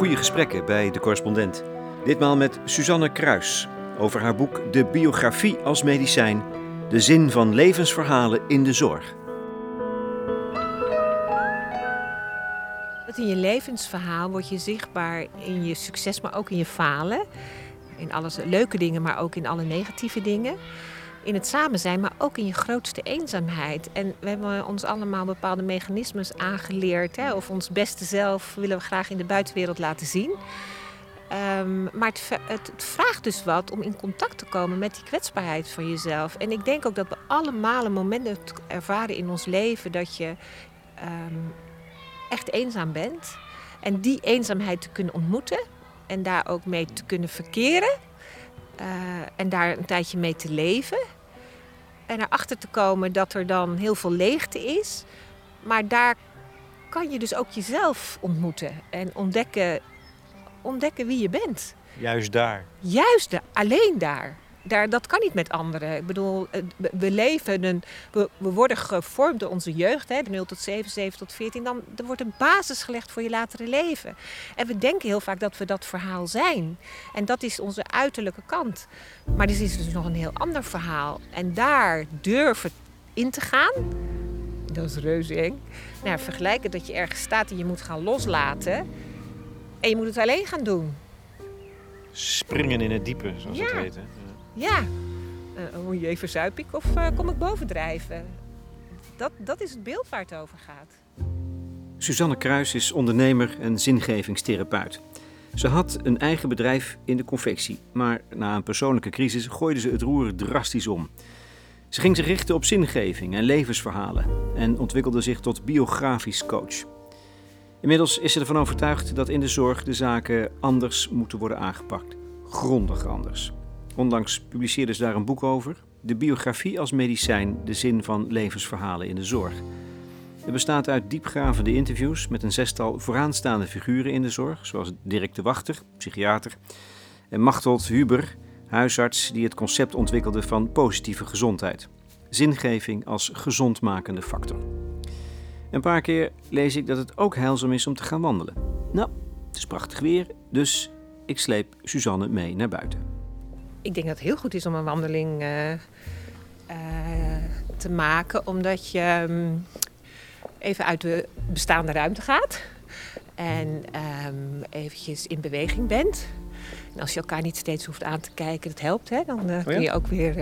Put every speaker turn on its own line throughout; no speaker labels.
goede gesprekken bij de correspondent. Ditmaal met Suzanne Kruis over haar boek De biografie als medicijn, de zin van levensverhalen in de zorg.
In je levensverhaal word je zichtbaar in je succes, maar ook in je falen. In alles leuke dingen, maar ook in alle negatieve dingen. In het samen zijn, maar ook in je grootste eenzaamheid. En we hebben ons allemaal bepaalde mechanismes aangeleerd. Hè? Of ons beste zelf willen we graag in de buitenwereld laten zien. Ehm, maar het, het, vraagt dus wat om in contact te komen met die kwetsbaarheid van jezelf. En ik denk ook dat we allemaal een moment ervaren in ons leven dat je ehm, echt eenzaam bent. En die eenzaamheid te kunnen ontmoeten en daar ook mee te kunnen verkeren. Uh, en daar een tijdje mee te leven. En erachter te komen dat er dan heel veel leegte is. Maar daar kan je dus ook jezelf ontmoeten en ontdekken, ontdekken wie je bent.
Juist daar.
Juist daar, alleen daar daar, dat kan niet met anderen. Ik bedoel, we leven, een, we, worden gevormd door onze jeugd, hè, de 0 tot 7, 7 tot 14. Dan er wordt een basis gelegd voor je latere leven. En we denken heel vaak dat we dat verhaal zijn. En dat is onze uiterlijke kant. Maar er is dus nog een heel ander verhaal. En daar durven in te gaan, dat is reuze eng. Nou, vergelijken dat je ergens staat en je moet gaan loslaten. En je moet het alleen gaan doen.
Springen in het diepe, zoals ja. het heet.
Ja, uh, je even zuip ik of uh, kom ik bovendrijven? Dat, dat is het beeld waar het over gaat.
Suzanne Kruis is ondernemer en zingevingstherapeut. Ze had een eigen bedrijf in de confectie, maar na een persoonlijke crisis gooide ze het roer drastisch om. Ze ging zich richten op zingeving en levensverhalen en ontwikkelde zich tot biografisch coach. Inmiddels is ze ervan overtuigd dat in de zorg de zaken anders moeten worden aangepakt. Grondig anders. Onlangs publiceerde ze daar een boek over. De biografie als medicijn, de zin van levensverhalen in de zorg. Het bestaat uit diepgravende interviews met een zestal vooraanstaande figuren in de zorg, zoals Dirk de Wachter, psychiater, en Machtold Huber, huisarts die het concept ontwikkelde van positieve gezondheid. Zingeving als gezondmakende factor. Een paar keer lees ik dat het ook heilzaam is om te gaan wandelen. Nou, het is prachtig weer, dus ik sleep Suzanne mee naar buiten
ik denk dat het heel goed is om een wandeling uh, uh, te maken, omdat je um, even uit de bestaande ruimte gaat en um, eventjes in beweging bent. En als je elkaar niet steeds hoeft aan te kijken, dat helpt, hè? dan uh, oh ja? kun je ook weer.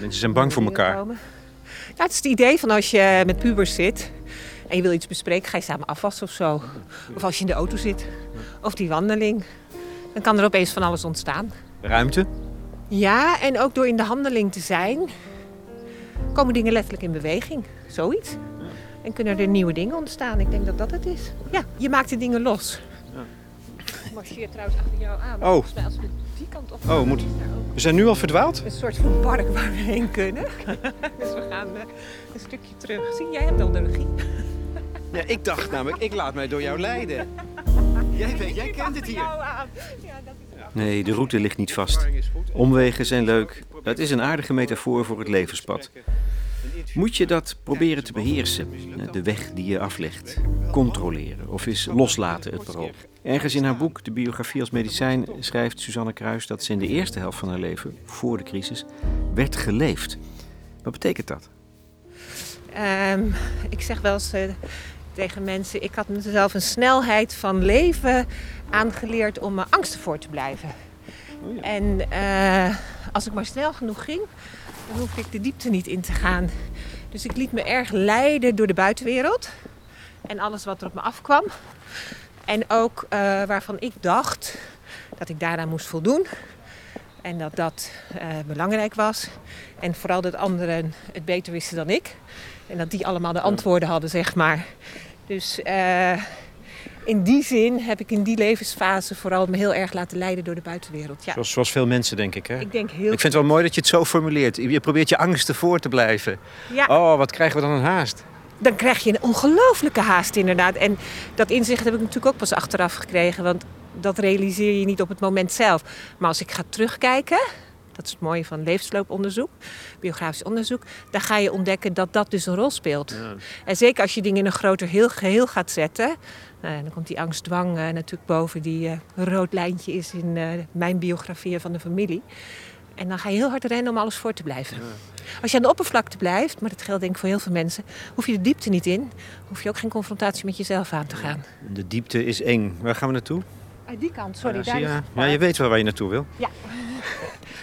Mensen zijn bang voor elkaar. Komen.
Ja, het is het idee van als je met pubers zit en je wil iets bespreken, ga je samen afwassen of zo. Of als je in de auto zit, of die wandeling. Dan kan er opeens van alles ontstaan.
Ruimte?
Ja, en ook door in de handeling te zijn, komen dingen letterlijk in beweging. Zoiets. En kunnen er nieuwe dingen ontstaan. Ik denk dat dat het is. Ja, je maakt de dingen los. Ja. Ik marcheer trouwens achter jou aan. Oh. Volgens mij als we die kant op
gaan, Oh, moet... We zijn nu al verdwaald?
Een soort van park waar we heen kunnen. dus we gaan uh, een stukje terug. Zie, jij hebt al de regie.
ja, ik dacht namelijk, ik laat mij door jou leiden. Jij, weet, jij kent het hier. Ja, dat Nee, de route ligt niet vast. Omwegen zijn leuk. Het is een aardige metafoor voor het levenspad. Moet je dat proberen te beheersen, de weg die je aflegt, controleren of eens loslaten het parool. Ergens in haar boek, De biografie als medicijn, schrijft Suzanne Kruis dat ze in de eerste helft van haar leven, voor de crisis, werd geleefd. Wat betekent dat?
Um, ik zeg wel eens uh, tegen mensen, ik had mezelf een snelheid van leven aangeleerd om me angsten voor te blijven. Oh ja. En uh, als ik maar snel genoeg ging, dan hoefde ik de diepte niet in te gaan. Dus ik liet me erg leiden door de buitenwereld en alles wat er op me afkwam. En ook uh, waarvan ik dacht dat ik daaraan moest voldoen. En dat dat uh, belangrijk was. En vooral dat anderen het beter wisten dan ik. En dat die allemaal de antwoorden hadden, zeg maar. Dus uh, in die zin heb ik in die levensfase vooral me heel erg laten leiden door de buitenwereld. Ja.
Zoals, zoals veel mensen, denk ik. Hè?
Ik, denk heel
ik vind het wel mooi dat je het zo formuleert. Je probeert je angsten voor te blijven. Ja. Oh, wat krijgen we dan een haast?
Dan krijg je een ongelooflijke haast, inderdaad. En dat inzicht heb ik natuurlijk ook pas achteraf gekregen. Want dat realiseer je niet op het moment zelf. Maar als ik ga terugkijken, Dat is het mooie van levenslooponderzoek, biografisch onderzoek. Daar ga je ontdekken dat dat dus een rol speelt.
Ja.
En zeker als je dingen in een groter heel geheel gaat zetten. Nou, dan komt die angstdwang uh, natuurlijk boven, die uh, een rood lijntje is in uh, mijn biografie van de familie. En dan ga je heel hard rennen om alles voor te blijven. Ja. Als je aan de oppervlakte blijft, maar dat geldt denk ik voor heel veel mensen, hoef je de diepte niet in. Hoef je ook geen confrontatie met jezelf aan te gaan.
De diepte is eng. Waar gaan we naartoe?
Uit die kant, sorry.
Ja,
daar
je,
is
ja, je weet wel waar je naartoe wil.
Ja.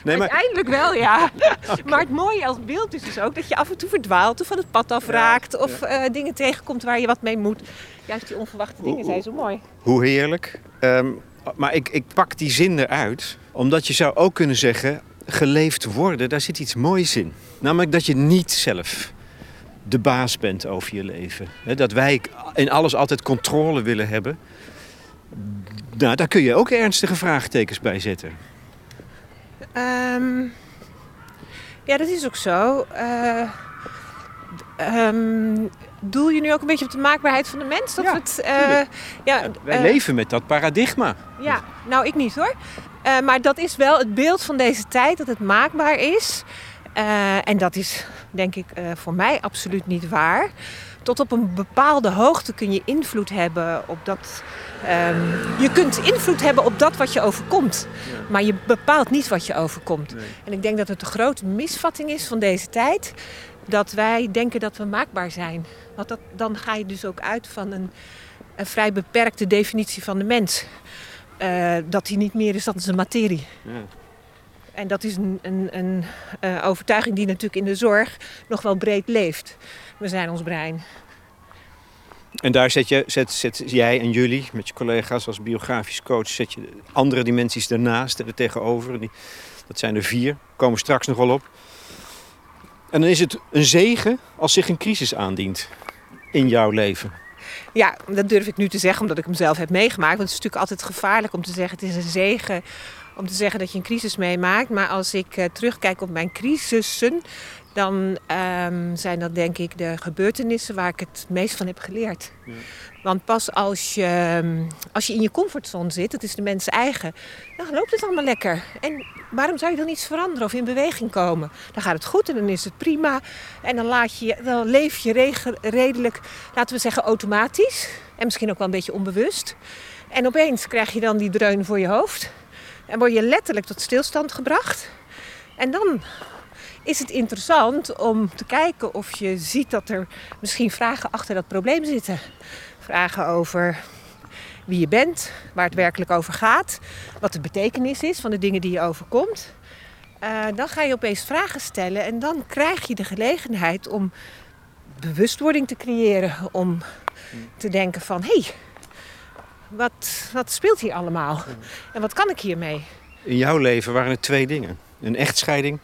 Nee, maar,
Uiteindelijk wel, ja. okay. Maar het mooie als beeld is dus ook dat je af en toe verdwaalt of van het pad afraakt. Ja, of ja. uh, dingen tegenkomt waar je wat mee moet. Juist die onverwachte dingen zijn zo mooi.
Hoe heerlijk. Um, maar ik, ik pak die zin eruit, omdat je zou ook kunnen zeggen... geleefd worden, daar zit iets moois in. Namelijk dat je niet zelf de baas bent over je leven. Dat wij in alles altijd controle willen hebben. Nou, daar kun je ook ernstige vraagtekens bij zetten.
Um, ja, dat is ook zo. Uh, um, doel je nu ook een beetje op de maakbaarheid van de mens? Dat
ja,
het, uh,
ja, wij uh, leven met dat paradigma.
Ja, nou ik niet hoor. Maar dat is wel het beeld van deze tijd, dat het maakbaar is. en dat is denk ik voor mij absoluut niet waar. Tot op een bepaalde hoogte kun je invloed hebben op dat. Um, je kunt invloed hebben op dat wat je overkomt. Ja. Maar je bepaalt niet wat je overkomt.
Nee.
En ik denk dat het de grote misvatting is van deze tijd. Dat wij denken dat we maakbaar zijn. Want dat, dan ga je dus ook uit van een, een vrij beperkte definitie van de mens. Uh, dat hij niet meer is dan zijn materie.
Ja.
En dat is een, een, een uh, overtuiging die natuurlijk in de zorg nog wel breed leeft. We zijn ons brein.
En daar zet, je, zet, zet jij en jullie met je collega's als biografisch coach... zet je andere dimensies daarnaast en er tegenover. Die, dat zijn er vier, komen straks nog wel op. En dan is het een zegen als zich een crisis aandient in jouw leven.
Ja, dat durf ik nu te zeggen omdat ik hem zelf heb meegemaakt. Want het is natuurlijk altijd gevaarlijk om te zeggen het is een zegen om te zeggen dat je een crisis meemaakt. Maar als ik uh, terugkijk op mijn crisissen, dan um, zijn dat denk ik de gebeurtenissen waar ik het meest van heb geleerd.
Ja.
Want pas als je, als je in je comfortzone zit, het is de mens eigen, dan loopt het allemaal lekker. En waarom zou je dan iets veranderen of in beweging komen? Dan gaat het goed en dan is het prima. En dan, laat je, dan leef je redelijk, laten we zeggen, automatisch. En misschien ook wel een beetje onbewust. En opeens krijg je dan die dreun voor je hoofd. En word je letterlijk tot stilstand gebracht. En dan is het interessant om te kijken of je ziet dat er misschien vragen achter dat probleem zitten. Vragen over wie je bent, waar het werkelijk over gaat, wat de betekenis is van de dingen die je overkomt. Uh, dan ga je opeens vragen stellen en dan krijg je de gelegenheid om bewustwording te creëren. Om te denken van, hé, hey, wat, wat speelt hier allemaal? En wat kan ik hiermee?
In jouw leven waren er twee dingen. Een echtscheiding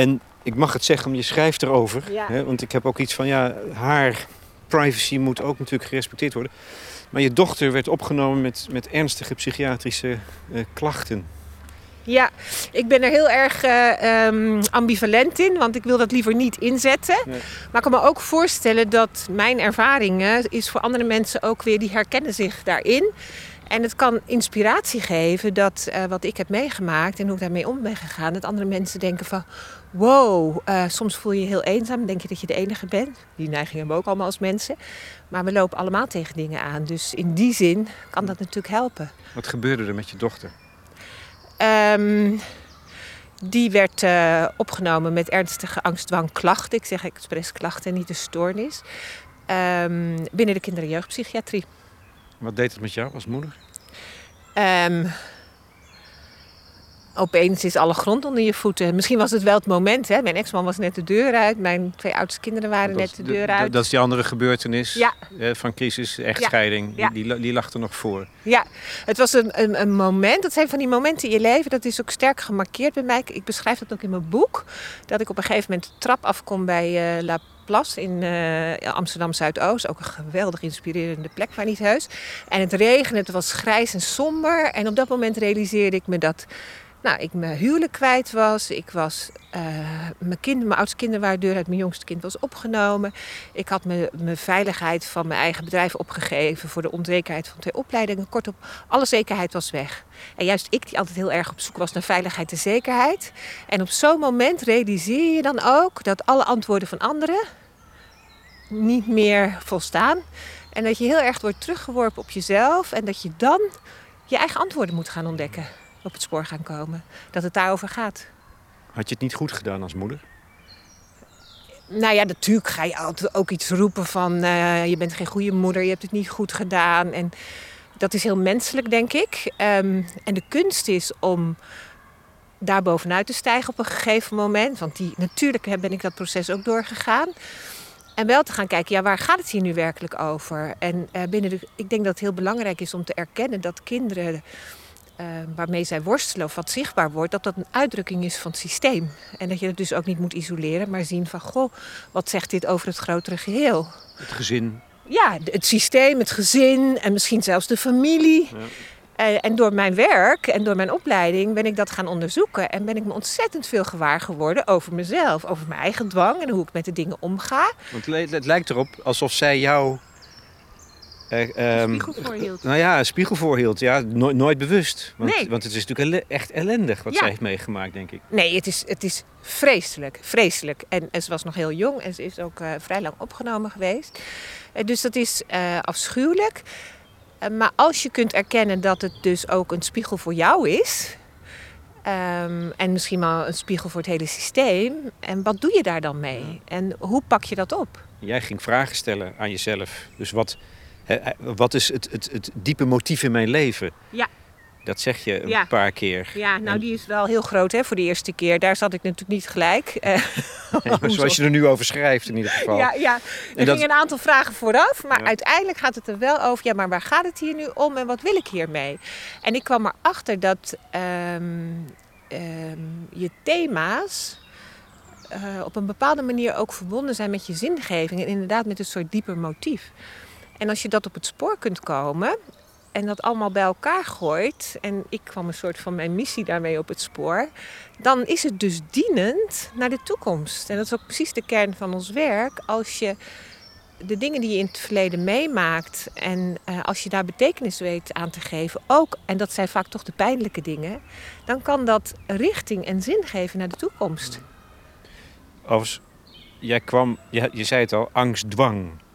en ik mag het zeggen, je schrijft erover.
Ja.
Hè, want ik heb ook iets van, ja, haar privacy moet ook natuurlijk gerespecteerd worden. Maar je dochter werd opgenomen met, met ernstige psychiatrische uh, klachten.
Ja, ik ben er heel erg uh, um, ambivalent in, want ik wil dat liever niet inzetten.
Nee.
Maar ik kan me ook voorstellen dat mijn ervaringen is voor andere mensen ook weer, die herkennen zich daarin. En het kan inspiratie geven dat uh, wat ik heb meegemaakt en hoe ik daarmee om ben gegaan, dat andere mensen denken van wow, uh, soms voel je je heel eenzaam, denk je dat je de enige bent. Die neiging hebben we ook allemaal als mensen. Maar we lopen allemaal tegen dingen aan. Dus in die zin kan dat natuurlijk helpen.
Wat gebeurde er met je dochter?
Um, die werd uh, opgenomen met ernstige angstdwangklachten. Ik zeg expres klachten, niet de stoornis. Um, binnen de kinder- en jeugdpsychiatrie.
Wat deed het met jou als moeder?
Um, opeens is alle grond onder je voeten. Misschien was het wel het moment. Hè? Mijn ex-man was net de deur uit. Mijn twee oudste kinderen waren net de deur uit.
Dat is die andere gebeurtenis
ja.
eh, van crisis, echtscheiding.
Ja.
Die, die, die lag er nog voor.
Ja, het was een, een, een, moment. Dat zijn van die momenten in je leven. Dat is ook sterk gemarkeerd bij mij. Ik beschrijf dat ook in mijn boek. Dat ik op een gegeven moment de trap afkom bij uh, La Plas in uh, Amsterdam Zuidoost. Ook een geweldig inspirerende plek, maar niet heus. En het regende, het was grijs en somber. En op dat moment realiseerde ik me dat nou, ik mijn huwelijk kwijt was. Ik was uh, mijn, kind, mijn oudste kinderen deur uit. Mijn jongste kind was opgenomen. Ik had mijn, mijn veiligheid van mijn eigen bedrijf opgegeven voor de onzekerheid van twee opleidingen. Kortom, alle zekerheid was weg. En juist ik, die altijd heel erg op zoek was naar veiligheid en zekerheid. En op zo'n moment realiseer je dan ook dat alle antwoorden van anderen niet meer volstaan. En dat je heel erg wordt teruggeworpen op jezelf. En dat je dan je eigen antwoorden moet gaan ontdekken op het spoor gaan komen. Dat het daarover gaat.
Had je het niet goed gedaan als moeder?
Nou ja, natuurlijk ga je altijd ook iets roepen van uh, je bent geen goede moeder, je hebt het niet goed gedaan. En dat is heel menselijk, denk ik. Um, en de kunst is om daar bovenuit te stijgen op een gegeven moment. Want die, natuurlijk ben ik dat proces ook doorgegaan. En wel te gaan kijken, ja, waar gaat het hier nu werkelijk over? En uh, binnen de, ik denk dat het heel belangrijk is om te erkennen dat kinderen uh, waarmee zij worstelen of wat zichtbaar wordt, dat dat een uitdrukking is van het systeem. En dat je het dus ook niet moet isoleren, maar zien van, goh, wat zegt dit over het grotere geheel?
Het gezin.
Ja, het systeem, het gezin en misschien zelfs de familie. Ja. Uh, en door mijn werk en door mijn opleiding ben ik dat gaan onderzoeken. En ben ik me ontzettend veel gewaar geworden over mezelf. Over mijn eigen dwang en hoe ik met de dingen omga.
Want het lijkt erop alsof zij jou
uh, um, spiegel voorhield.
Nou ja, een spiegel voorhield. Ja, nooit, nooit bewust. Want, nee. want het is natuurlijk echt ellendig wat ja. zij heeft meegemaakt, denk ik.
Nee, het is, het is vreselijk. Vreselijk. En, en ze was nog heel jong en ze is ook uh, vrij lang opgenomen geweest. Uh, dus dat is afschuwelijk. maar als je kunt erkennen dat het dus ook een spiegel voor jou is... Um, en misschien wel een spiegel voor het hele systeem. En wat doe je daar dan mee? En hoe pak je dat op?
Jij ging vragen stellen aan jezelf. Dus wat, wat is het, het, het diepe motief in mijn leven?
Ja.
Dat zeg je een paar keer.
Ja, nou die is wel heel groot hè, voor de eerste keer. Daar zat ik natuurlijk niet gelijk.
Nee, zoals je er nu over schrijft in ieder geval.
Ja, ja. er gingen een aantal vragen vooraf. Maar uiteindelijk gaat het er wel over... ja, maar waar gaat het hier nu om en wat wil ik hiermee? En ik kwam erachter dat um, um, je thema's... Uh, op een bepaalde manier ook verbonden zijn met je zingeving. En inderdaad met een soort dieper motief. En als je dat op het spoor kunt komen en dat allemaal bij elkaar gooit, en ik kwam een soort van mijn missie daarmee op het spoor, dan is het dus dienend naar de toekomst. En dat is ook precies de kern van ons werk. Als je de dingen die je in het verleden meemaakt en uh, als je daar betekenis weet aan te geven, ook, en dat zijn vaak toch de pijnlijke dingen, dan kan dat richting en zin geven naar de toekomst.
Overigens, jij kwam, je, je zei het al, angst, dwang. Uh,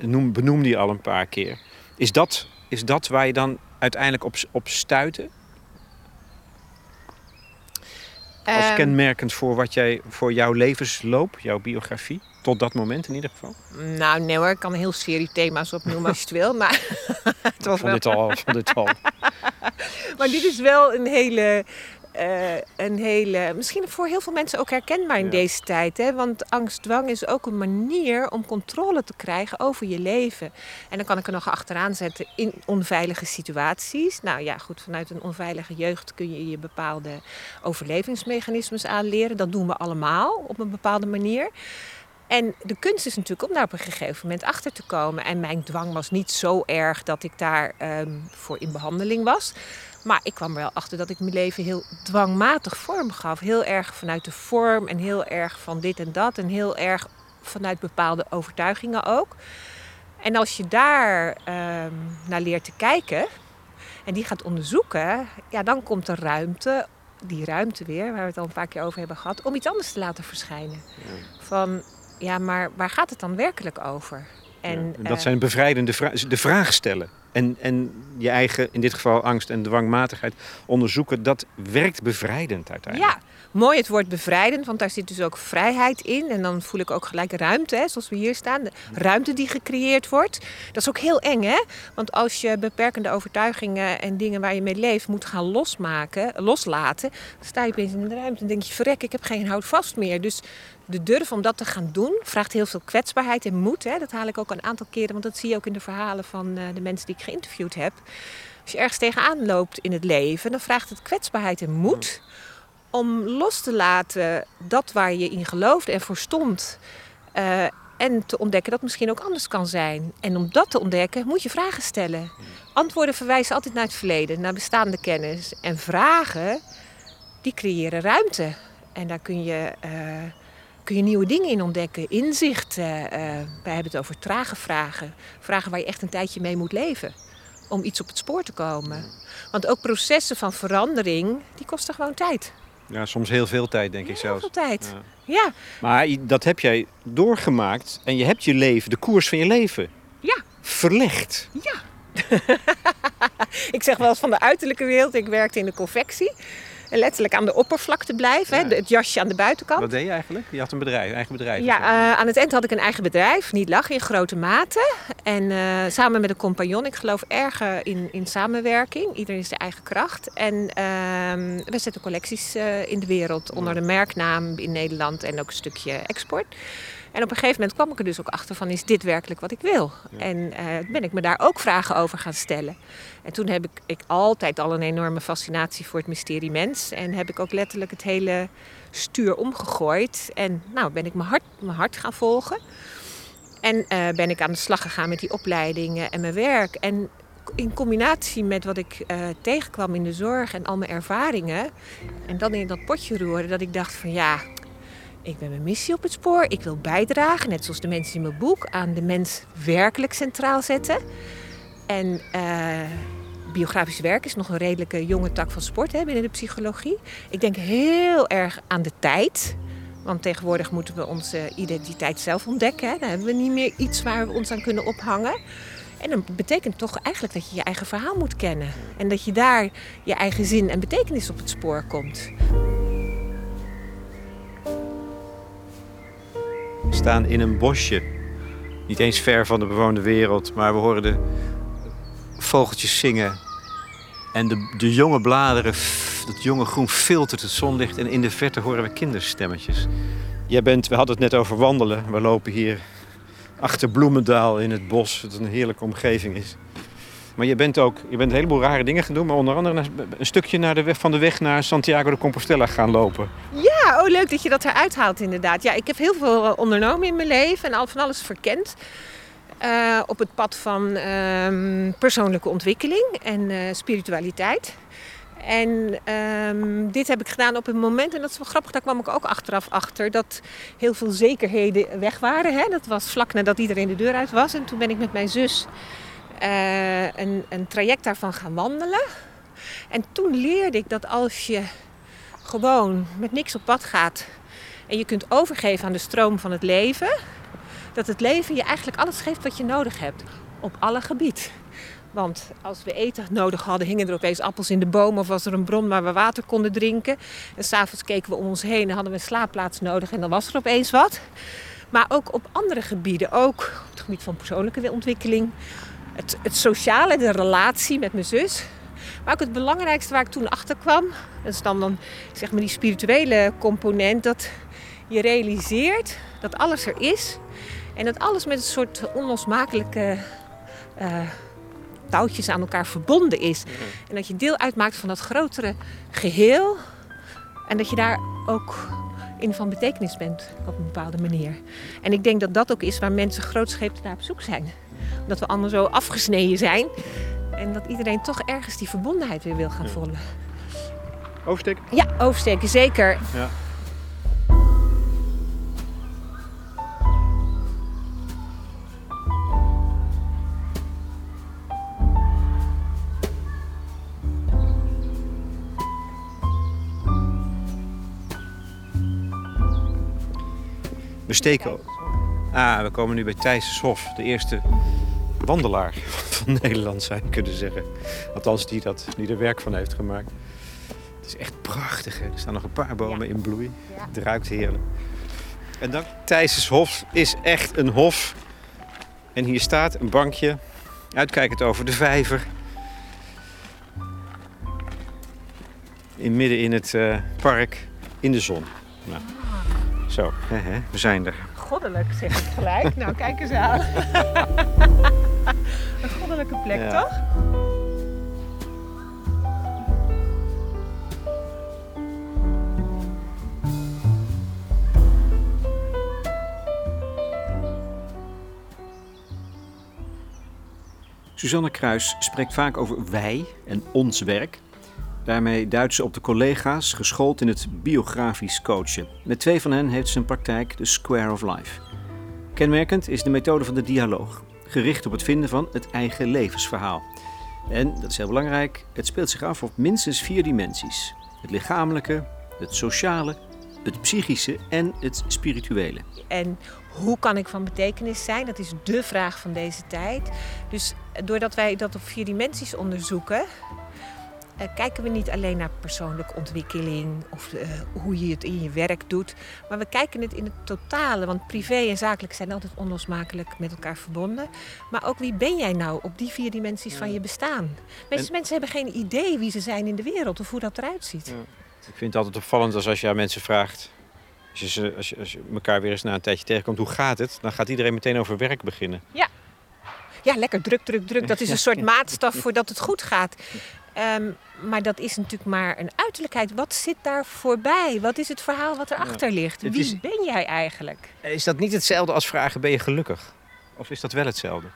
noem, benoem die al een paar keer. Is dat, is dat waar je dan uiteindelijk op, op stuitte? Als um, kenmerkend voor, wat jij, voor jouw levensloop, jouw biografie? Tot dat moment in ieder geval?
Nou, nee hoor, ik kan een heel serie thema's opnoemen als je het wil. Maar
het was vond wel... dit al, vond dit al.
maar dit is wel een hele uh, een hele, misschien voor heel veel mensen ook herkenbaar in deze tijd. Hè? Want angstdwang is ook een manier om controle te krijgen over je leven. En dan kan ik er nog achteraan zetten in onveilige situaties. Nou ja, goed, vanuit een onveilige jeugd kun je je bepaalde overlevingsmechanismes aanleren. Dat doen we allemaal op een bepaalde manier. En de kunst is natuurlijk om daar op een gegeven moment achter te komen. En mijn dwang was niet zo erg dat ik daar um, voor in behandeling was. Maar ik kwam er wel achter dat ik mijn leven heel dwangmatig vorm gaf. Heel erg vanuit de vorm en heel erg van dit en dat. En heel erg vanuit bepaalde overtuigingen ook. En als je daar um, naar leert te kijken en die gaat onderzoeken, ja, dan komt er ruimte, die ruimte weer, waar we het al een paar keer over hebben gehad, om iets anders te laten verschijnen. Van ja, maar waar gaat het dan werkelijk over?
En, dat uh, zijn bevrijdende vragen. De vraag stellen. En, en je eigen, in dit geval angst en dwangmatigheid, onderzoeken. Dat werkt bevrijdend uiteindelijk.
Ja, mooi het woord bevrijdend, want daar zit dus ook vrijheid in. En dan voel ik ook gelijk ruimte, hè, zoals we hier staan. De ruimte die gecreëerd wordt. Dat is ook heel eng, hè? Want als je beperkende overtuigingen en dingen waar je mee leeft moet gaan losmaken, loslaten, dan sta je opeens in de ruimte en denk je: verrek, ik heb geen houvast meer. Dus de durf om dat te gaan doen vraagt heel veel kwetsbaarheid en moed. Hè? Dat haal ik ook een aantal keren, want dat zie je ook in de verhalen van uh, de mensen die ik geïnterviewd heb. Als je ergens tegenaan loopt in het leven, dan vraagt het kwetsbaarheid en moed om los te laten dat waar je in geloofde en voor stond. Uh, En te ontdekken dat misschien ook anders kan zijn. En om dat te ontdekken moet je vragen stellen. Antwoorden verwijzen altijd naar het verleden, naar bestaande kennis. En vragen, die creëren ruimte. En daar kun je, uh, kun je nieuwe dingen in ontdekken. Inzichten. Uh, wij hebben het over trage vragen. Vragen waar je echt een tijdje mee moet leven. Om iets op het spoor te komen. Want ook processen van verandering, die kosten gewoon tijd.
Ja, soms heel veel tijd, denk ik zelfs.
Heel veel tijd, ja. ja.
Maar dat heb jij doorgemaakt en je hebt je leven, de koers van je leven,
ja.
verlegd.
Ja. ik zeg wel eens van de uiterlijke wereld, ik werkte in de confectie letterlijk aan de oppervlakte blijven. Hè, het jasje aan de buitenkant.
Wat deed je eigenlijk? Je had een bedrijf, eigen bedrijf?
Ja, uh, aan het eind had ik een eigen bedrijf. Niet lachen, in grote mate. En uh, samen met een compagnon. Ik geloof erg in, in samenwerking. Iedereen is de eigen kracht. En uh, we zetten collecties uh, in de wereld onder de merknaam in Nederland en ook een stukje export. En op een gegeven moment kwam ik er dus ook achter van, is dit werkelijk wat ik wil? En uh, ben ik me daar ook vragen over gaan stellen. En toen heb ik, ik altijd al een enorme fascinatie voor het mysterie mens. En heb ik ook letterlijk het hele stuur omgegooid. En nou ben ik mijn hart, mijn hart gaan volgen. En uh, ben ik aan de slag gegaan met die opleidingen en mijn werk. En in combinatie met wat ik uh, tegenkwam in de zorg en al mijn ervaringen. En dan in dat potje roeren, dat ik dacht van ja, ik ben mijn missie op het spoor. Ik wil bijdragen, net zoals de mensen in mijn boek, aan de mens werkelijk centraal zetten. En uh, biografisch werk is nog een redelijke jonge tak van sport hè, binnen de psychologie. Ik denk heel erg aan de tijd. Want tegenwoordig moeten we onze identiteit zelf ontdekken. Hè. Dan hebben we niet meer iets waar we ons aan kunnen ophangen. En dat betekent toch eigenlijk dat je je eigen verhaal moet kennen. En dat je daar je eigen zin en betekenis op het spoor komt.
Staan in een bosje. Niet eens ver van de bewoonde wereld, maar we horen de vogeltjes zingen. En de, de jonge bladeren, dat jonge groen filtert het zonlicht. En in de verte horen we kinderstemmetjes. Jij bent, we hadden het net over wandelen. We lopen hier achter Bloemendaal in het bos, wat een heerlijke omgeving is. Maar je bent ook je bent een heleboel rare dingen gaan doen, maar onder andere een stukje naar de weg, van de weg naar Santiago de Compostela gaan lopen.
Oh leuk dat je dat eruit haalt inderdaad. Ja, ik heb heel veel eh, ondernomen in mijn leven en al van alles verkend. Uh, op het pad van uh, persoonlijke ontwikkeling en uh, spiritualiteit. En um, dit heb ik gedaan op een moment, en dat is wel grappig, daar kwam ik ook achteraf achter, dat heel veel zekerheden weg waren. Hè? Dat was vlak nadat iedereen de deur uit was. En toen ben ik met mijn zus een, een traject daarvan gaan wandelen. En toen leerde ik dat als je gewoon met niks op pad gaat en je kunt overgeven aan de stroom van het leven, dat het leven je eigenlijk alles geeft wat je nodig hebt op alle gebied. Want als we eten nodig hadden, hingen er opeens appels in de bomen of was er een bron waar we water konden drinken. En s'avonds keken we om ons heen en hadden we een slaapplaats nodig en dan was er opeens wat. Maar ook op andere gebieden, ook op het gebied van persoonlijke ontwikkeling, het, het sociale, de relatie met mijn zus. Maar ook het belangrijkste waar ik toen achter kwam, dat is dan, dan zeg maar die spirituele component, dat je realiseert dat alles er is en dat alles met een soort onlosmakelijke uh, touwtjes aan elkaar verbonden is. En dat je deel uitmaakt van dat grotere geheel en dat je daar ook in van betekenis bent op een bepaalde manier. En ik denk dat dat ook is waar mensen grootscheeps naar op zoek zijn dat we allemaal zo afgesneden zijn. En dat iedereen toch ergens die verbondenheid weer wil gaan voelen.
Oversteken?
Ja, oversteken, zeker. Ja.
We steken. Ah, we komen nu bij Thijs Hof, de eerste wandelaar van Nederland zou je kunnen zeggen. Althans, die, dat, die er werk van heeft gemaakt. Het is echt prachtig. Hè? Er staan nog een paar bomen in bloei. Het ruikt heerlijk. En dan Thijs's Hof is echt een hof. En hier staat een bankje, uitkijkend over de vijver. In midden in het uh, park, in de zon. Nou, zo, hè, hè, we zijn er.
Goddelijk, zeg ik gelijk. nou, kijk eens aan. een goddelijke plek, toch?
Suzanne Kruis spreekt vaak over wij en ons werk. Daarmee duidt ze op de collega's, geschoold in het biografisch coachen. Met twee van hen heeft ze een praktijk, de Square of Life. Kenmerkend is de methode van de dialoog gericht op het vinden van het eigen levensverhaal. En, dat is heel belangrijk, het speelt zich af op minstens vier dimensies: het lichamelijke, het sociale, het psychische en het spirituele.
En hoe kan ik van betekenis zijn? Dat is dé vraag van deze tijd. Dus doordat wij dat op vier dimensies onderzoeken, kijken we niet alleen naar persoonlijke ontwikkeling of uh, hoe je het in je werk doet, maar we kijken het in het totale. Want privé en zakelijk zijn altijd onlosmakelijk met elkaar verbonden. Maar ook wie ben jij nou op die vier dimensies van je bestaan? Meeste mensen hebben geen idee wie ze zijn in de wereld of hoe dat eruit ziet. Ja.
Ik vind het altijd opvallend als, als je aan mensen vraagt. Als je, als, je, als je elkaar weer eens na een tijdje tegenkomt, hoe gaat het? Dan gaat iedereen meteen over werk beginnen.
Ja, ja lekker druk, druk, druk. Dat is een soort maatstaf voordat het goed gaat. Um, maar dat is natuurlijk maar een uiterlijkheid. Wat zit daar voorbij? Wat is het verhaal wat erachter ja, ligt? Wie is, ben jij eigenlijk?
Is dat niet hetzelfde als vragen: ben je gelukkig? Of is dat wel hetzelfde?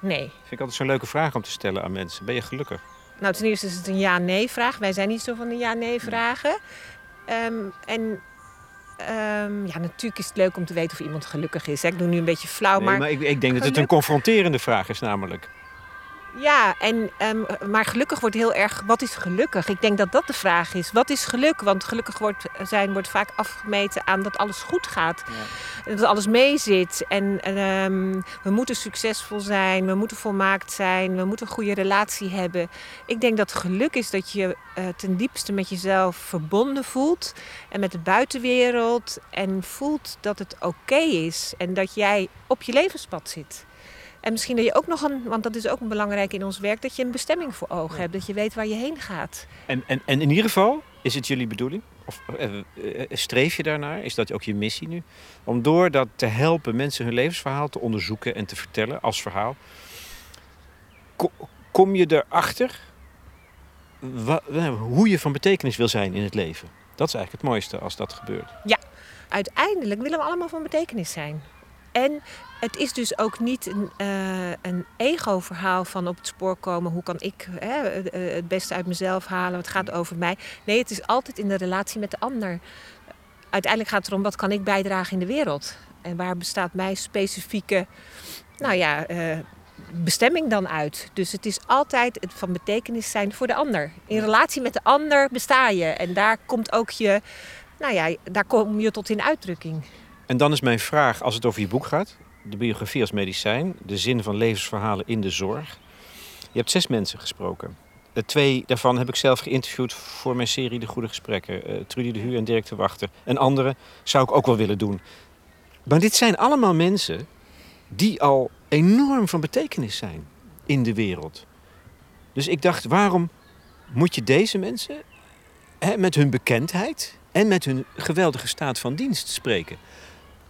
Nee.
Vind ik altijd zo'n leuke vraag om te stellen aan mensen: ben je gelukkig?
Nou, ten eerste is het een ja-nee-vraag. Wij zijn niet zo van de ja-nee-vragen. Um, en um, ja, natuurlijk is het leuk om te weten of iemand gelukkig is. Hè? Ik doe nu een beetje flauw,
nee,
maar...
maar ik, ik denk dat het een confronterende vraag is namelijk.
Ja, en, um, maar gelukkig wordt heel erg. Wat is gelukkig? Ik denk dat dat de vraag is. Wat is geluk? Want gelukkig wordt zijn wordt vaak afgemeten aan dat alles goed gaat. Ja. Dat alles meezit. En, en um, we moeten succesvol zijn. We moeten volmaakt zijn. We moeten een goede relatie hebben. Ik denk dat geluk is dat je uh, ten diepste met jezelf verbonden voelt. En met de buitenwereld. En voelt dat het oké is. En dat jij op je levenspad zit. En misschien dat je ook nog een, want dat is ook belangrijk in ons werk, dat je een bestemming voor ogen hebt. Dat je weet waar je heen gaat.
En, en, en in ieder geval, is het jullie bedoeling? Of uh, streef je daarnaar? Is dat ook je missie nu? Om door dat te helpen mensen hun levensverhaal te onderzoeken en te vertellen als verhaal. Kom je erachter wat, hoe je van betekenis wil zijn in het leven? Dat is eigenlijk het mooiste als dat gebeurt.
Ja, uiteindelijk willen we allemaal van betekenis zijn. En het is dus ook niet een, uh, een ego-verhaal van op het spoor komen. Hoe kan ik hè, het beste uit mezelf halen? Het gaat over mij. Nee, het is altijd in de relatie met de ander. Uiteindelijk gaat het erom wat kan ik bijdragen in de wereld? En waar bestaat mijn specifieke nou ja, uh, bestemming dan uit? Dus het is altijd het van betekenis zijn voor de ander. In relatie met de ander besta je. En daar komt ook je, nou ja, daar kom je tot in uitdrukking.
En dan is mijn vraag, als het over je boek gaat, de biografie als medicijn, de zin van levensverhalen in de zorg. Je hebt zes mensen gesproken. twee daarvan heb ik zelf geïnterviewd voor mijn serie De Goede Gesprekken. Uh, Trudy de Hu en Dirk de Wachter. En andere zou ik ook wel willen doen. Maar dit zijn allemaal mensen die al enorm van betekenis zijn in de wereld. Dus ik dacht, waarom moet je deze mensen hè, met hun bekendheid en met hun geweldige staat van dienst spreken?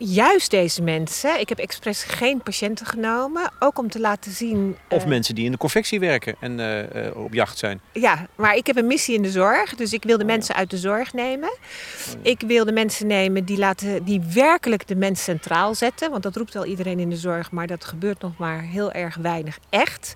Juist deze mensen. Ik heb expres geen patiënten genomen, ook om te laten zien.
Of uh, mensen die in de confectie werken en uh, uh, op jacht zijn.
Ja, maar ik heb een missie in de zorg, dus ik wil de oh, mensen ja. uit de zorg nemen. Oh, ja. Ik wil de mensen nemen die, laten, die werkelijk de mens centraal zetten, want dat roept wel iedereen in de zorg, maar dat gebeurt nog maar heel erg weinig echt.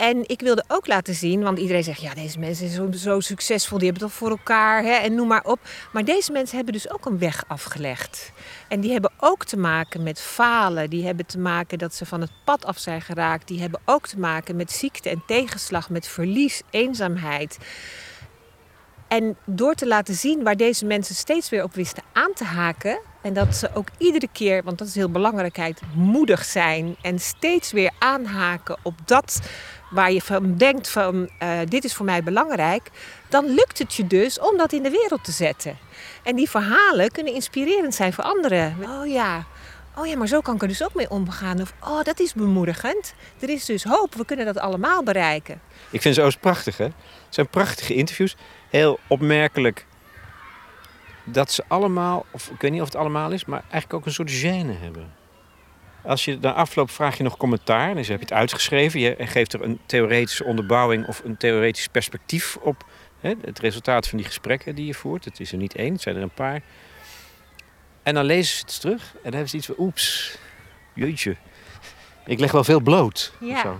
En ik wilde ook laten zien, want iedereen zegt, ja, deze mensen zijn zo, succesvol, die hebben het toch voor elkaar hè, en noem maar op. Maar deze mensen hebben dus ook een weg afgelegd. En die hebben ook te maken met falen, die hebben te maken dat ze van het pad af zijn geraakt, die hebben ook te maken met ziekte en tegenslag, met verlies, eenzaamheid. En door te laten zien waar deze mensen steeds weer op wisten aan te haken. En dat ze ook iedere keer, want dat is heel belangrijkheid, moedig zijn. En steeds weer aanhaken op dat waar je van denkt van uh, dit is voor mij belangrijk. Dan lukt het je dus om dat in de wereld te zetten. En die verhalen kunnen inspirerend zijn voor anderen. Oh ja, oh ja, maar zo kan ik er dus ook mee omgaan. Of oh, dat is bemoedigend. Er is dus hoop, we kunnen dat allemaal bereiken.
Ik vind ze ook prachtig hè. Het zijn prachtige interviews heel opmerkelijk dat ze allemaal, of ik weet niet of het allemaal is, maar eigenlijk ook een soort gêne hebben. Als je na afloop vraag je nog commentaar, dus heb je het uitgeschreven, je geeft er een theoretische onderbouwing of een theoretisch perspectief op hè, het resultaat van die gesprekken die je voert. Het is er niet één, het zijn er een paar. En dan lezen ze het terug en dan hebben ze iets van, oeps, jeetje, ik leg wel veel bloot.
Ja.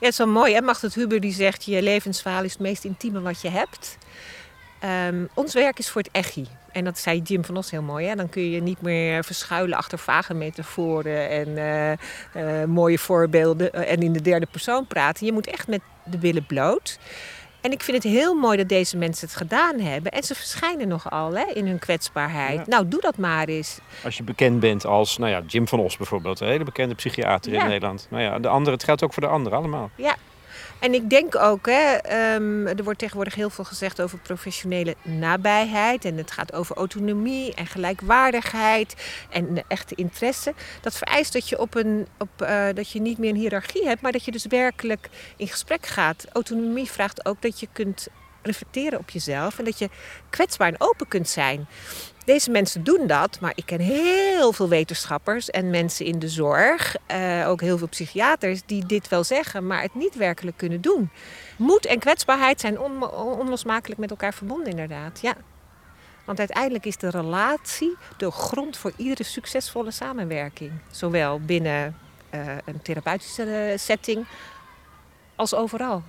Ja, het is wel mooi. Hè? Magdet Huber die zegt, je levensverhaal is het meest intieme wat je hebt. Ehm, ons werk is voor het echi. En dat zei Jim van Os heel mooi. Hè? Dan kun je niet meer verschuilen achter vage metaforen en eh, eh, mooie voorbeelden en in de derde persoon praten. Je moet echt met de billen bloot. En ik vind het heel mooi dat deze mensen het gedaan hebben. En ze verschijnen nogal hè, in hun kwetsbaarheid. Nou, doe dat maar eens.
Als je bekend bent als nou ja, Jim van Os bijvoorbeeld, een hele bekende psychiater in Nederland. Nou ja, de andere, het geldt ook voor de anderen allemaal.
Ja, en ik denk ook, hè, ehm, er wordt tegenwoordig heel veel gezegd over professionele nabijheid. En het gaat over autonomie en gelijkwaardigheid en echte interesse. Dat vereist dat je, op een, op, uh, dat je niet meer een hiërarchie hebt, maar dat je dus werkelijk in gesprek gaat. Autonomie vraagt ook dat je kunt reflecteren op jezelf en dat je kwetsbaar en open kunt zijn. Deze mensen doen dat, maar ik ken heel veel wetenschappers en mensen in de zorg, uh, ook heel veel psychiaters, die dit wel zeggen, maar het niet werkelijk kunnen doen. Moed en kwetsbaarheid zijn on onlosmakelijk met elkaar verbonden, inderdaad. Ja. Want uiteindelijk is de relatie de grond voor iedere succesvolle samenwerking. Zowel binnen uh, een therapeutische setting als overal.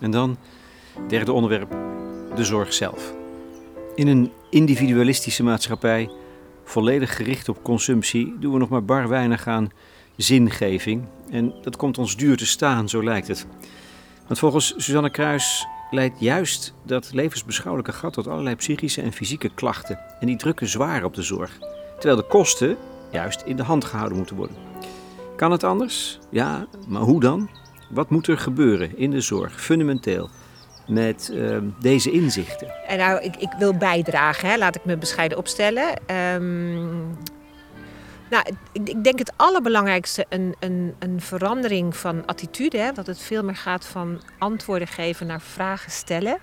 En dan, derde onderwerp, de zorg zelf. In een individualistische maatschappij, volledig gericht op consumptie, doen we nog maar bar weinig aan zingeving. En dat komt ons duur te staan, zo lijkt het. Want volgens Suzanne Kruis leidt juist dat levensbeschouwelijke gat tot allerlei psychische en fysieke klachten. En die drukken zwaar op de zorg. Terwijl de kosten juist in de hand gehouden moeten worden. Kan het anders? Ja, maar hoe dan? Wat moet er gebeuren in de zorg, fundamenteel, met ehm, deze inzichten?
En nou, ik, ik wil bijdragen, hè. laat ik me bescheiden opstellen. Um, nou, ik, ik, denk het allerbelangrijkste een, een, een verandering van attitude. Hè, dat het veel meer gaat van antwoorden geven naar vragen stellen.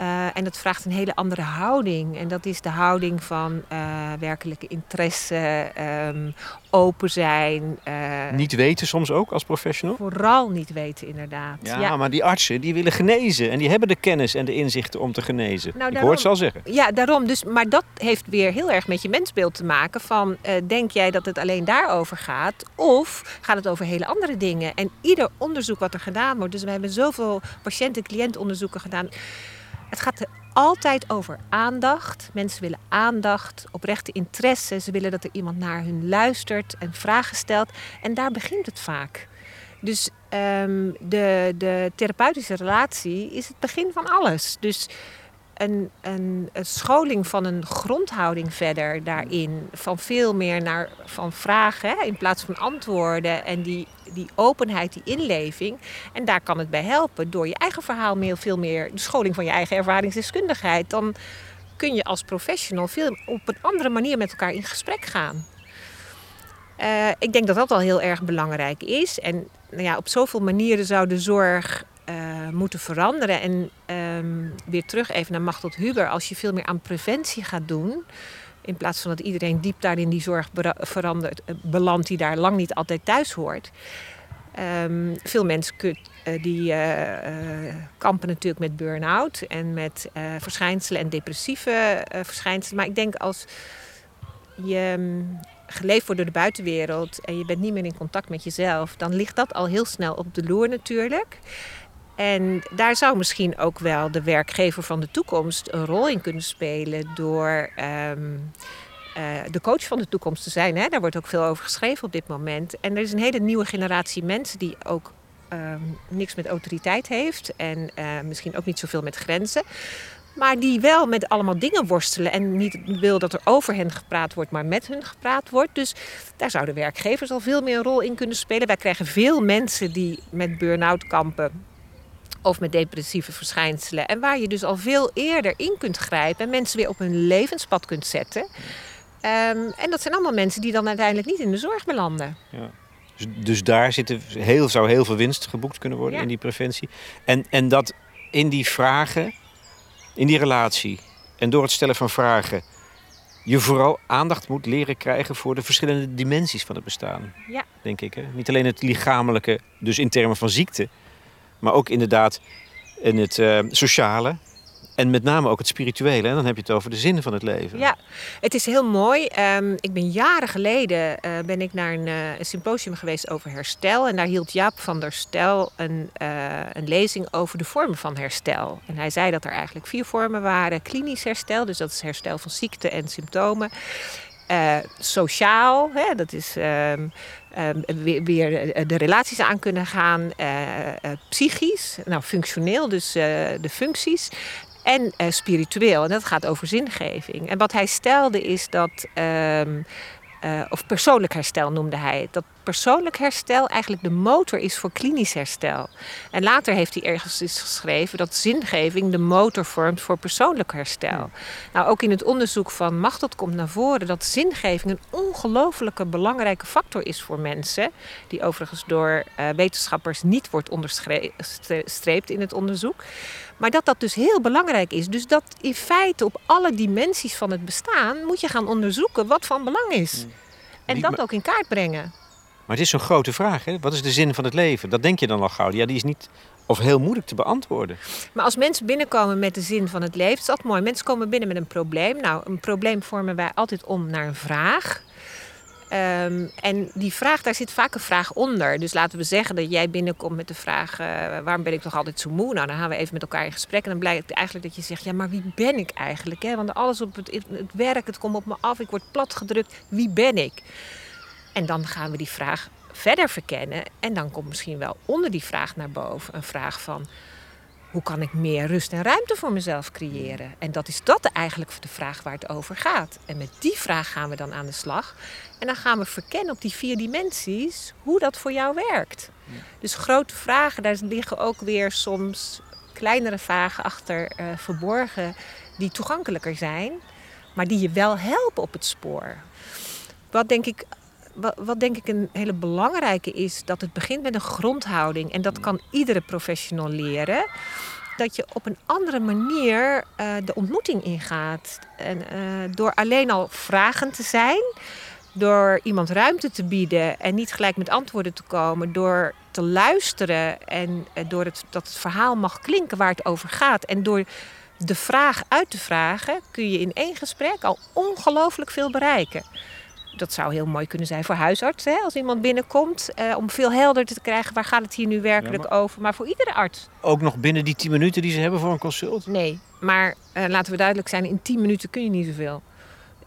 Uh, en dat vraagt een hele andere houding. En dat is de houding van uh, werkelijke interesse, um, open zijn.
Uh, niet weten soms ook als professional?
Vooral niet weten, inderdaad.
Ja, ja, maar die artsen die willen genezen. En die hebben de kennis en de inzichten om te genezen. Nou, Ik hoor het al zeggen.
Ja, daarom. Dus, maar dat heeft weer heel erg met je mensbeeld te maken. Van, denk jij dat het alleen daarover gaat? Of gaat het over hele andere dingen? En ieder onderzoek wat er gedaan wordt. Dus we hebben zoveel patiënt-cliëntonderzoeken gedaan het gaat er altijd over aandacht. Mensen willen aandacht, oprechte interesse. Ze willen dat er iemand naar hun luistert en vragen stelt. En daar begint het vaak. Dus um, de, de therapeutische relatie is het begin van alles. Dus een, een, een, scholing van een grondhouding verder daarin. Van veel meer naar van vragen hè, in plaats van antwoorden. En die, die openheid, die inleving. En daar kan het bij helpen door je eigen verhaal meer, veel meer, de scholing van je eigen ervaringsdeskundigheid. Dan kun je als professional veel op een andere manier met elkaar in gesprek gaan. Uh, ik denk dat dat al heel erg belangrijk is. En nou ja, op zoveel manieren zou de zorg uh, moeten veranderen. En um, weer terug even naar Machtel Huber. Als je veel meer aan preventie gaat doen. In plaats van dat iedereen diep daar in die zorg verandert, uh, belandt die daar lang niet altijd thuis hoort. Um, veel mensen uh, die kampen natuurlijk met burn-out en met verschijnselen en depressieve verschijnselen. Maar ik denk als je um, geleefd wordt door de buitenwereld en je bent niet meer in contact met jezelf, dan ligt dat al heel snel op de loer natuurlijk. En daar zou misschien ook wel de werkgever van de toekomst een rol in kunnen spelen door um, uh, de coach van de toekomst te zijn. Hè? Daar wordt ook veel over geschreven op dit moment. En er is een hele nieuwe generatie mensen die ook um, niks met autoriteit heeft en uh, misschien ook niet zoveel met grenzen. Maar die wel met allemaal dingen worstelen en niet wil dat er over hen gepraat wordt, maar met hen gepraat wordt. Dus daar zouden werkgevers al veel meer een rol in kunnen spelen. Wij krijgen veel mensen die met burn-out kampen of met depressieve verschijnselen. En waar je dus al veel eerder in kunt grijpen en mensen weer op hun levenspad kunt zetten. Um, en dat zijn allemaal mensen die dan uiteindelijk niet in de zorg belanden. Ja.
Dus, dus daar zitten heel, zou heel veel winst geboekt kunnen worden in die preventie. En, en dat in die vragen, in die relatie en door het stellen van vragen, je vooral aandacht moet leren krijgen voor de verschillende dimensies van het bestaan. Ja. Denk ik. Hè? Niet alleen het lichamelijke, dus in termen van ziekte, maar ook inderdaad in het uh, sociale. En met name ook het spirituele. En dan heb je het over de zin van het leven.
Ja, het is heel mooi. Ehm, ik ben jaren geleden uh, ben ik naar een, uh, een, symposium geweest over herstel. En daar hield Jaap van der Stel een, uh, een lezing over de vormen van herstel. En hij zei dat er eigenlijk vier vormen waren. Klinisch herstel, dus dat is herstel van ziekte en symptomen. sociaal, hè, dat is um, weer, weer, de relaties aan kunnen gaan. psychisch, nou functioneel, dus de functies en spiritueel. En dat gaat over zingeving. En wat hij stelde is dat, uh, of persoonlijk herstel noemde hij dat persoonlijk herstel eigenlijk de motor is voor klinisch herstel. En later heeft hij ergens geschreven dat zingeving de motor vormt voor persoonlijk herstel. Nou, ook in het onderzoek van Machtot komt naar voren dat zingeving een ongelooflijke belangrijke factor is voor mensen, die overigens door uh, wetenschappers niet wordt onderstreept in het onderzoek. Maar dat dat dus heel belangrijk is. Dus dat in feite op alle dimensies van het bestaan moet je gaan onderzoeken wat van belang is. Mm. En dat ook in kaart brengen.
Maar het is zo'n grote vraag, hè? Wat is de zin van het leven? Dat denk je dan al gauw. Ja, die is niet of heel moeilijk te beantwoorden.
Maar als mensen binnenkomen met de zin van het leven, is dat mooi. Mensen komen binnen met een probleem. Nou, een probleem vormen wij altijd om naar een vraag. Um, en die vraag, daar zit vaak een vraag onder. Dus laten we zeggen dat jij binnenkomt met de vraag: uh, waarom ben ik toch altijd zo moe? Nou, dan gaan we even met elkaar in gesprek. En dan blijkt eigenlijk dat je zegt: ja, maar wie ben ik eigenlijk? Hè? Want alles op het, het werk, het komt op me af, ik word platgedrukt. Wie ben ik? En dan gaan we die vraag verder verkennen. En dan komt misschien wel onder die vraag naar boven een vraag van hoe kan ik meer rust en ruimte voor mezelf creëren? En dat is dat eigenlijk de vraag waar het over gaat. En met die vraag gaan we dan aan de slag. En dan gaan we verkennen op die vier dimensies hoe dat voor jou werkt. Dus grote vragen, daar liggen ook weer soms kleinere vragen achter uh, verborgen die toegankelijker zijn, maar die je wel helpen op het spoor. Wat denk ik wat, wat, denk ik een hele belangrijke is, dat het begint met een grondhouding. En dat kan iedere professional leren. Dat je op een andere manier uh, de ontmoeting ingaat. En, uh, door alleen al vragen te zijn, door iemand ruimte te bieden en niet gelijk met antwoorden te komen, door te luisteren en uh, door het, dat het verhaal mag klinken waar het over gaat. En door de vraag uit te vragen, kun je in één gesprek al ongelooflijk veel bereiken dat zou heel mooi kunnen zijn voor huisartsen. Hè? Als iemand binnenkomt, eh, om veel helderder te krijgen waar gaat het hier nu werkelijk over. Maar voor iedere arts.
Ook nog binnen die 10 minuten die ze hebben voor een consult?
Nee, maar uh, laten we duidelijk zijn, in 10 minuten kun je niet zoveel.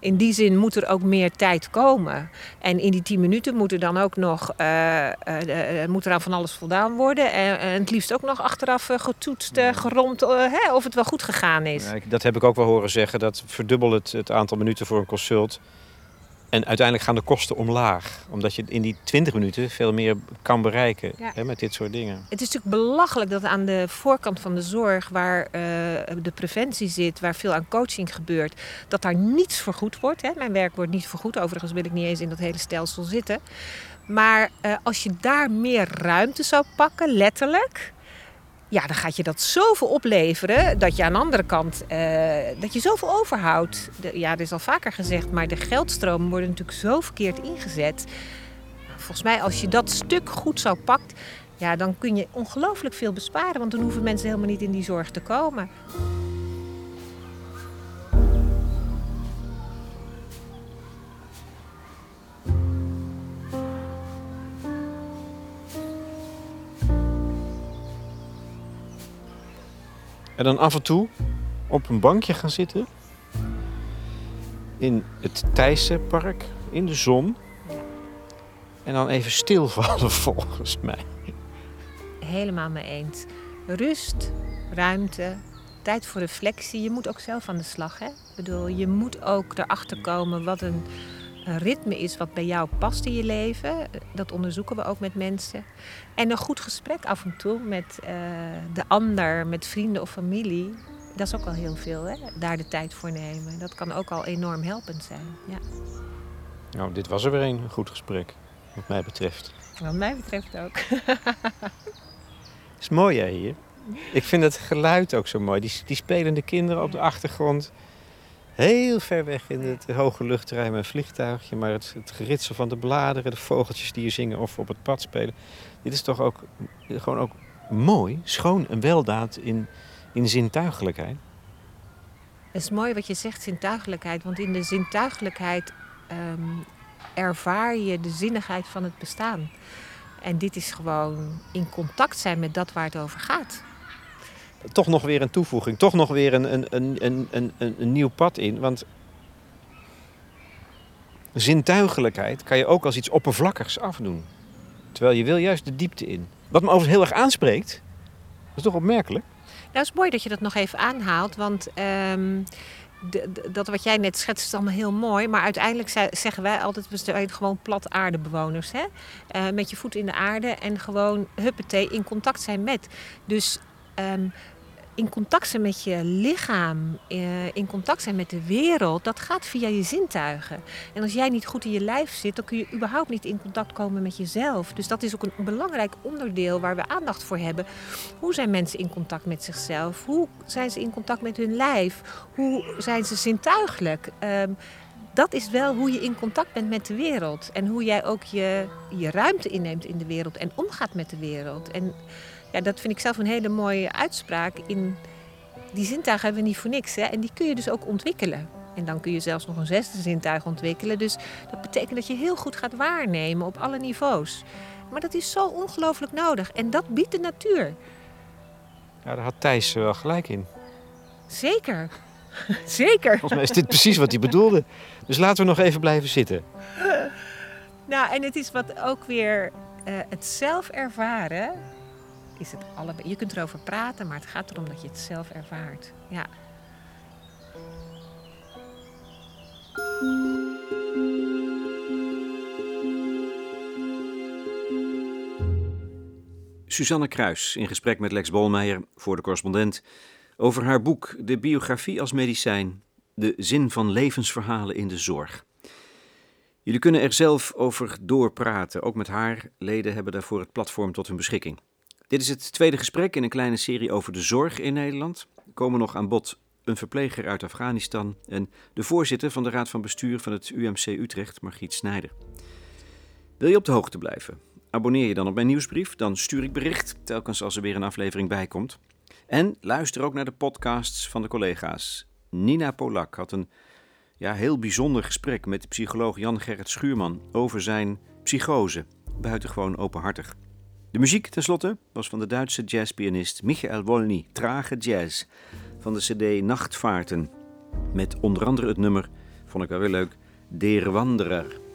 In die zin moet er ook meer tijd komen. En in die 10 minuten moet er dan ook nog uh, moet er aan van alles voldaan worden. En, en het liefst ook nog achteraf getoetst, geromd hè, of het wel goed gegaan is.
Ja, dat heb ik ook wel horen zeggen. Dat verdubbelt het, het aantal minuten voor een consult. En uiteindelijk gaan de kosten omlaag. Omdat je in die 20 minuten veel meer kan bereiken hè, met dit soort dingen.
Het is natuurlijk belachelijk dat aan de voorkant van de zorg, waar uh, de preventie zit, waar veel aan coaching gebeurt, dat daar niets vergoed wordt. Hè. Mijn werk wordt niet vergoed. Overigens wil ik niet eens in dat hele stelsel zitten. Maar uh, als je daar meer ruimte zou pakken, letterlijk ja, dan gaat je dat zoveel opleveren dat je aan de andere kant uh, dat je zoveel overhoudt. ja, er is al vaker gezegd, maar de geldstromen worden natuurlijk zo verkeerd ingezet. Volgens mij, als je dat stuk goed zou pakt, ja, dan kun je ongelooflijk veel besparen, want dan hoeven mensen helemaal niet in die zorg te komen.
En dan af en toe op een bankje gaan zitten. In het Thijssenpark, in de zon. En dan even stilvallen volgens mij.
Helemaal mee eens. Rust, ruimte, tijd voor reflectie. Je moet ook zelf aan de slag. Hè? Ik bedoel, je moet ook erachter komen wat een een ritme is wat bij jou past in je leven. Dat onderzoeken we ook met mensen. En een goed gesprek af en toe met uh, de ander, met vrienden of familie. Dat is ook al heel veel, hè? daar de tijd voor nemen. Dat kan ook al enorm helpend zijn. Ja.
Nou, dit was er weer een goed gesprek, wat mij betreft.
Wat mij betreft ook.
is mooi, hè, hier? Ik vind het geluid ook zo mooi. Die, die spelende kinderen op de achtergrond heel ver weg in het hoge luchtruim een vliegtuigje. Maar het, geritsel van de bladeren, de vogeltjes die je zingen of op het pad spelen. Dit is toch ook gewoon ook mooi, schoon en weldaad in, in zintuigelijkheid.
Het is mooi wat je zegt, zintuigelijkheid. Want in de zintuigelijkheid ehm, ervaar je de zinnigheid van het bestaan. En dit is gewoon in contact zijn met dat waar het over gaat.
Toch nog weer een toevoeging, toch nog weer een, een, een, een, een, een nieuw pad in. Want zintuigelijkheid kan je ook als iets oppervlakkigs afdoen. Terwijl je wil juist de diepte in. Wat me overigens heel erg aanspreekt, dat is toch opmerkelijk.
Nou, het is mooi dat je dat nog even aanhaalt, want ehm, dat wat jij net schetst is allemaal heel mooi. Maar uiteindelijk zeggen wij altijd, we zijn gewoon plat aardebewoners. Hè? Uh, met je voet in de aarde en gewoon huppatee in contact zijn met. Dus ehm, in contact zijn met je lichaam, eh, in contact zijn met de wereld, dat gaat via je zintuigen. En als jij niet goed in je lijf zit, dan kun je überhaupt niet in contact komen met jezelf. Dus dat is ook een belangrijk onderdeel waar we aandacht voor hebben. Hoe zijn mensen in contact met zichzelf? Hoe zijn ze in contact met hun lijf? Hoe zijn ze zintuigelijk? Um, dat is wel hoe je in contact bent met de wereld. En hoe jij ook je, je ruimte inneemt in de wereld en omgaat met de wereld. En ja, dat vind ik zelf een hele mooie uitspraak. In die zintuigen hebben we niet voor niks. Hè? En die kun je dus ook ontwikkelen. En dan kun je zelfs nog een zesde zintuig ontwikkelen. Dus dat betekent dat je heel goed gaat waarnemen op alle niveaus. Maar dat is zo ongelooflijk nodig. En dat biedt de natuur.
Ja, daar had Thijs wel gelijk in.
Zeker. Zeker.
Volgens mij is dit precies wat hij bedoelde. Dus laten we nog even blijven zitten.
Nou, en het is wat ook weer uh, het zelf ervaren is het allebei. Je kunt erover praten, maar het gaat erom dat je het zelf ervaart. Ja.
Suzanne Kruis in gesprek met Lex Bolmeijer voor de correspondent over haar boek De biografie als medicijn, de zin van levensverhalen in de zorg. Jullie kunnen er zelf over doorpraten, ook met haar. Leden hebben daarvoor het platform tot hun beschikking. Dit is het tweede gesprek in een kleine serie over de zorg in Nederland. Er komen nog aan bod een verpleger uit Afghanistan en de voorzitter van de Raad van Bestuur van het UMC Utrecht, Margriet Snijder. Wil je op de hoogte blijven? Abonneer je dan op mijn nieuwsbrief, dan stuur ik bericht telkens als er weer een aflevering bij komt. En luister ook naar de podcasts van de collega's. Nina Polak had een ja, heel bijzonder gesprek met psycholoog Jan-Gerrit Schuurman over zijn psychose. Buitengewoon openhartig. De muziek tenslotte was van de Duitse jazzpianist Michael Wolny, Trage Jazz, van de CD Nachtvaarten. Met onder andere het nummer, vond ik wel weer leuk, Der Wanderer.